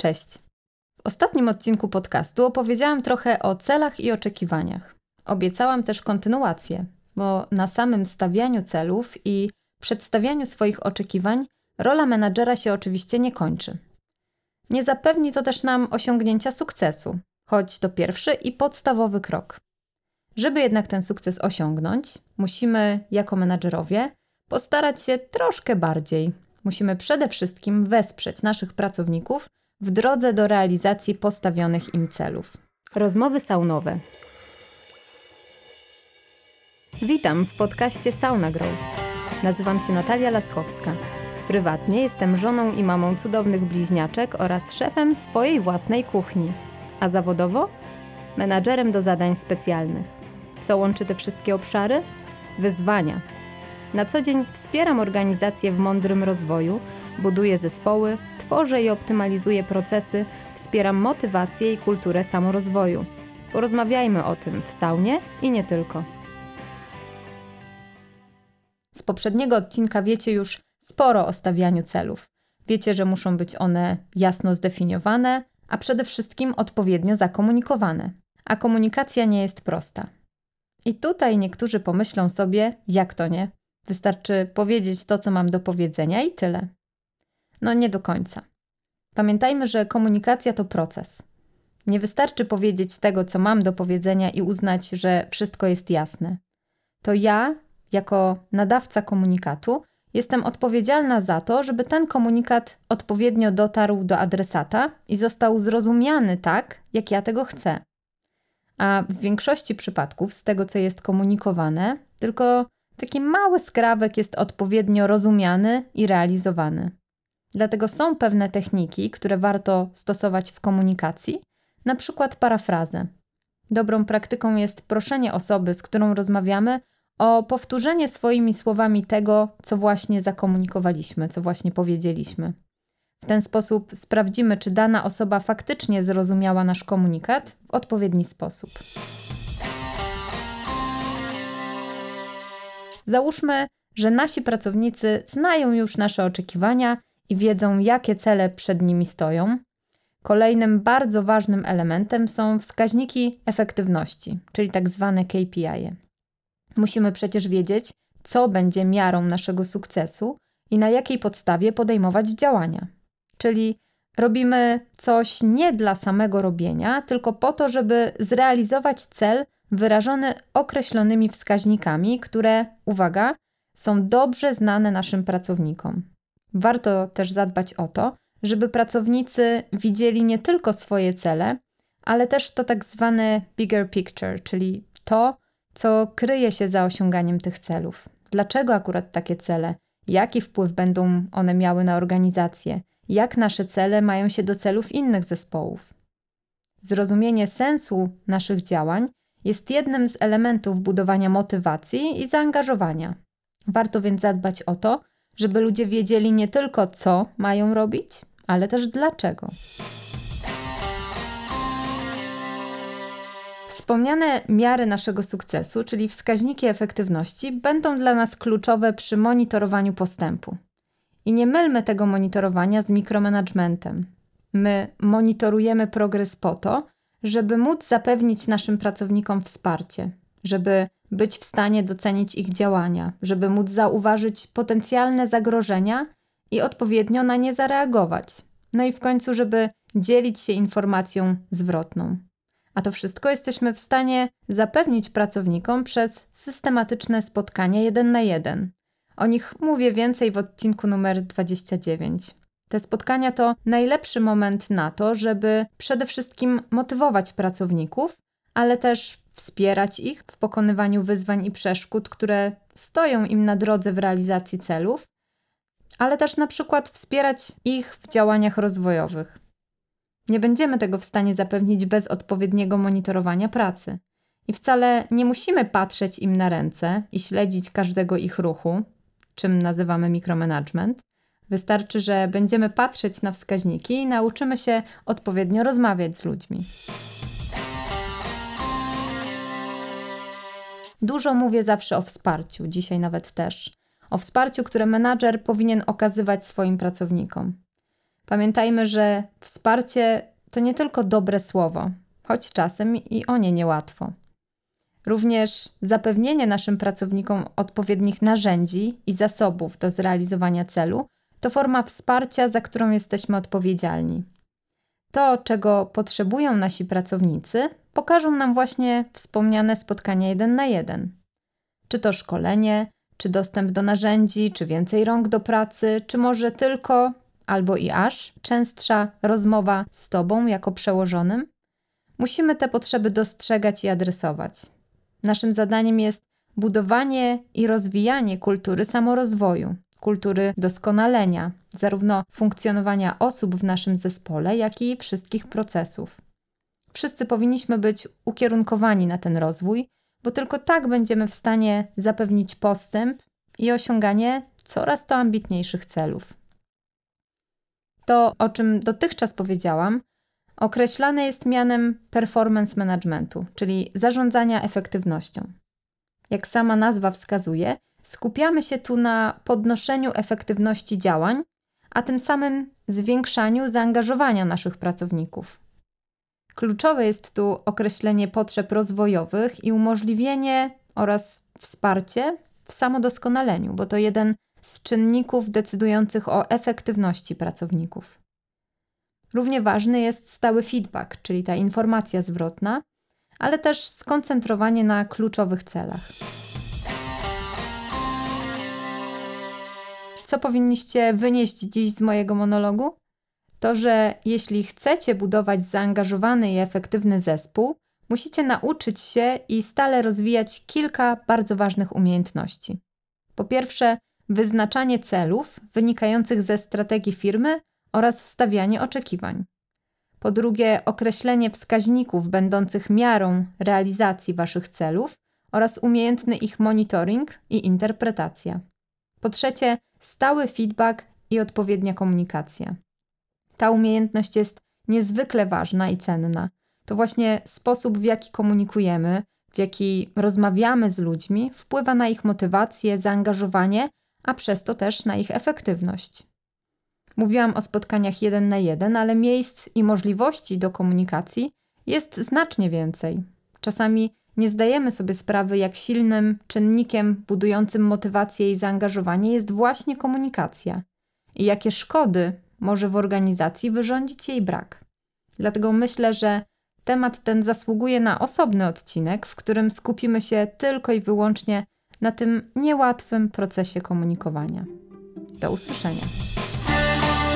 Cześć. W ostatnim odcinku podcastu opowiedziałam trochę o celach i oczekiwaniach. Obiecałam też kontynuację, bo na samym stawianiu celów i przedstawianiu swoich oczekiwań rola menadżera się oczywiście nie kończy. Nie zapewni to też nam osiągnięcia sukcesu, choć to pierwszy i podstawowy krok. Żeby jednak ten sukces osiągnąć, musimy jako menadżerowie postarać się troszkę bardziej. Musimy przede wszystkim wesprzeć naszych pracowników w drodze do realizacji postawionych im celów. Rozmowy saunowe. Witam w podcaście Sauna Grow. Nazywam się Natalia Laskowska. Prywatnie jestem żoną i mamą cudownych bliźniaczek oraz szefem swojej własnej kuchni. A zawodowo? Menadżerem do zadań specjalnych. Co łączy te wszystkie obszary? Wyzwania. Na co dzień wspieram organizacje w mądrym rozwoju, buduję zespoły, tworzę i optymalizuję procesy, wspieram motywację i kulturę samorozwoju. Porozmawiajmy o tym w saunie i nie tylko. Z poprzedniego odcinka wiecie już sporo o stawianiu celów. Wiecie, że muszą być one jasno zdefiniowane, a przede wszystkim odpowiednio zakomunikowane. A komunikacja nie jest prosta. I tutaj niektórzy pomyślą sobie, jak to nie? Wystarczy powiedzieć to, co mam do powiedzenia i tyle. No nie do końca. Pamiętajmy, że komunikacja to proces. Nie wystarczy powiedzieć tego, co mam do powiedzenia i uznać, że wszystko jest jasne. To ja, jako nadawca komunikatu, jestem odpowiedzialna za to, żeby ten komunikat odpowiednio dotarł do adresata i został zrozumiany tak, jak ja tego chcę. A w większości przypadków, z tego co jest komunikowane, tylko taki mały skrawek jest odpowiednio rozumiany i realizowany. Dlatego są pewne techniki, które warto stosować w komunikacji, na przykład parafrazę. Dobrą praktyką jest proszenie osoby, z którą rozmawiamy, o powtórzenie swoimi słowami tego, co właśnie zakomunikowaliśmy, co właśnie powiedzieliśmy. W ten sposób sprawdzimy, czy dana osoba faktycznie zrozumiała nasz komunikat w odpowiedni sposób. Załóżmy, że nasi pracownicy znają już nasze oczekiwania i wiedzą, jakie cele przed nimi stoją. Kolejnym bardzo ważnym elementem są wskaźniki efektywności, czyli tak zwane KPI. Musimy przecież wiedzieć, co będzie miarą naszego sukcesu i na jakiej podstawie podejmować działania. Czyli robimy coś nie dla samego robienia, tylko po to, żeby zrealizować cel wyrażony określonymi wskaźnikami, które, uwaga, są dobrze znane naszym pracownikom. Warto też zadbać o to, żeby pracownicy widzieli nie tylko swoje cele, ale też to tak zwane bigger picture, czyli to, co kryje się za osiąganiem tych celów. Dlaczego akurat takie cele? Jaki wpływ będą one miały na organizację? Jak nasze cele mają się do celów innych zespołów? Zrozumienie sensu naszych działań jest jednym z elementów budowania motywacji i zaangażowania. Warto więc zadbać o to, żeby ludzie wiedzieli nie tylko co mają robić, ale też dlaczego. Wspomniane miary naszego sukcesu, czyli wskaźniki efektywności, będą dla nas kluczowe przy monitorowaniu postępu. I nie mylmy tego monitorowania z mikromanagementem. My monitorujemy progres po to, żeby móc zapewnić naszym pracownikom wsparcie, żeby być w stanie docenić ich działania, żeby móc zauważyć potencjalne zagrożenia i odpowiednio na nie zareagować. No i w końcu, żeby dzielić się informacją zwrotną. A to wszystko jesteśmy w stanie zapewnić pracownikom przez systematyczne spotkania jeden na jeden. O nich mówię więcej w odcinku numer 29. Te spotkania to najlepszy moment na to, żeby przede wszystkim motywować pracowników, ale też wspierać ich w pokonywaniu wyzwań i przeszkód, które stoją im na drodze w realizacji celów, ale też na przykład wspierać ich w działaniach rozwojowych. Nie będziemy tego w stanie zapewnić bez odpowiedniego monitorowania pracy. I wcale nie musimy patrzeć im na ręce i śledzić każdego ich ruchu, czym nazywamy mikromanagement. Wystarczy, że będziemy patrzeć na wskaźniki i nauczymy się odpowiednio rozmawiać z ludźmi. Dużo mówię zawsze o wsparciu, dzisiaj nawet też. O wsparciu, które menadżer powinien okazywać swoim pracownikom. Pamiętajmy, że wsparcie to nie tylko dobre słowo, choć czasem i o nie niełatwo. Również zapewnienie naszym pracownikom odpowiednich narzędzi i zasobów do zrealizowania celu to forma wsparcia, za którą jesteśmy odpowiedzialni. To, czego potrzebują nasi pracownicy, pokażą nam właśnie wspomniane spotkania jeden na jeden. Czy to szkolenie, czy dostęp do narzędzi, czy więcej rąk do pracy, czy może tylko albo i aż częstsza rozmowa z Tobą jako przełożonym? Musimy te potrzeby dostrzegać i adresować. Naszym zadaniem jest budowanie i rozwijanie kultury samorozwoju, kultury doskonalenia, zarówno funkcjonowania osób w naszym zespole, jak i wszystkich procesów. Wszyscy powinniśmy być ukierunkowani na ten rozwój, bo tylko tak będziemy w stanie zapewnić postęp i osiąganie coraz to ambitniejszych celów. To, o czym dotychczas powiedziałam, określane jest mianem performance managementu, czyli zarządzania efektywnością. Jak sama nazwa wskazuje, skupiamy się tu na podnoszeniu efektywności działań, a tym samym zwiększaniu zaangażowania naszych pracowników. Kluczowe jest tu określenie potrzeb rozwojowych i umożliwienie oraz wsparcie w samodoskonaleniu, bo to jeden z czynników decydujących o efektywności pracowników. Równie ważny jest stały feedback, czyli ta informacja zwrotna, ale też skoncentrowanie na kluczowych celach. Co powinniście wynieść dziś z mojego monologu? To, że jeśli chcecie budować zaangażowany i efektywny zespół, musicie nauczyć się i stale rozwijać kilka bardzo ważnych umiejętności. Po pierwsze, wyznaczanie celów wynikających ze strategii firmy oraz stawianie oczekiwań. Po drugie, określenie wskaźników będących miarą realizacji Waszych celów oraz umiejętny ich monitoring i interpretacja. Po trzecie, stały feedback i odpowiednia komunikacja. Ta umiejętność jest niezwykle ważna i cenna. To właśnie sposób, w jaki komunikujemy, w jaki rozmawiamy z ludźmi, wpływa na ich motywację, zaangażowanie, a przez to też na ich efektywność. Mówiłam o spotkaniach jeden na jeden, ale miejsc i możliwości do komunikacji jest znacznie więcej. Czasami nie zdajemy sobie sprawy, jak silnym czynnikiem budującym motywację i zaangażowanie jest właśnie komunikacja i jakie szkody może w organizacji wyrządzić jej brak. Dlatego myślę, że temat ten zasługuje na osobny odcinek, w którym skupimy się tylko i wyłącznie na tym niełatwym procesie komunikowania. Do usłyszenia.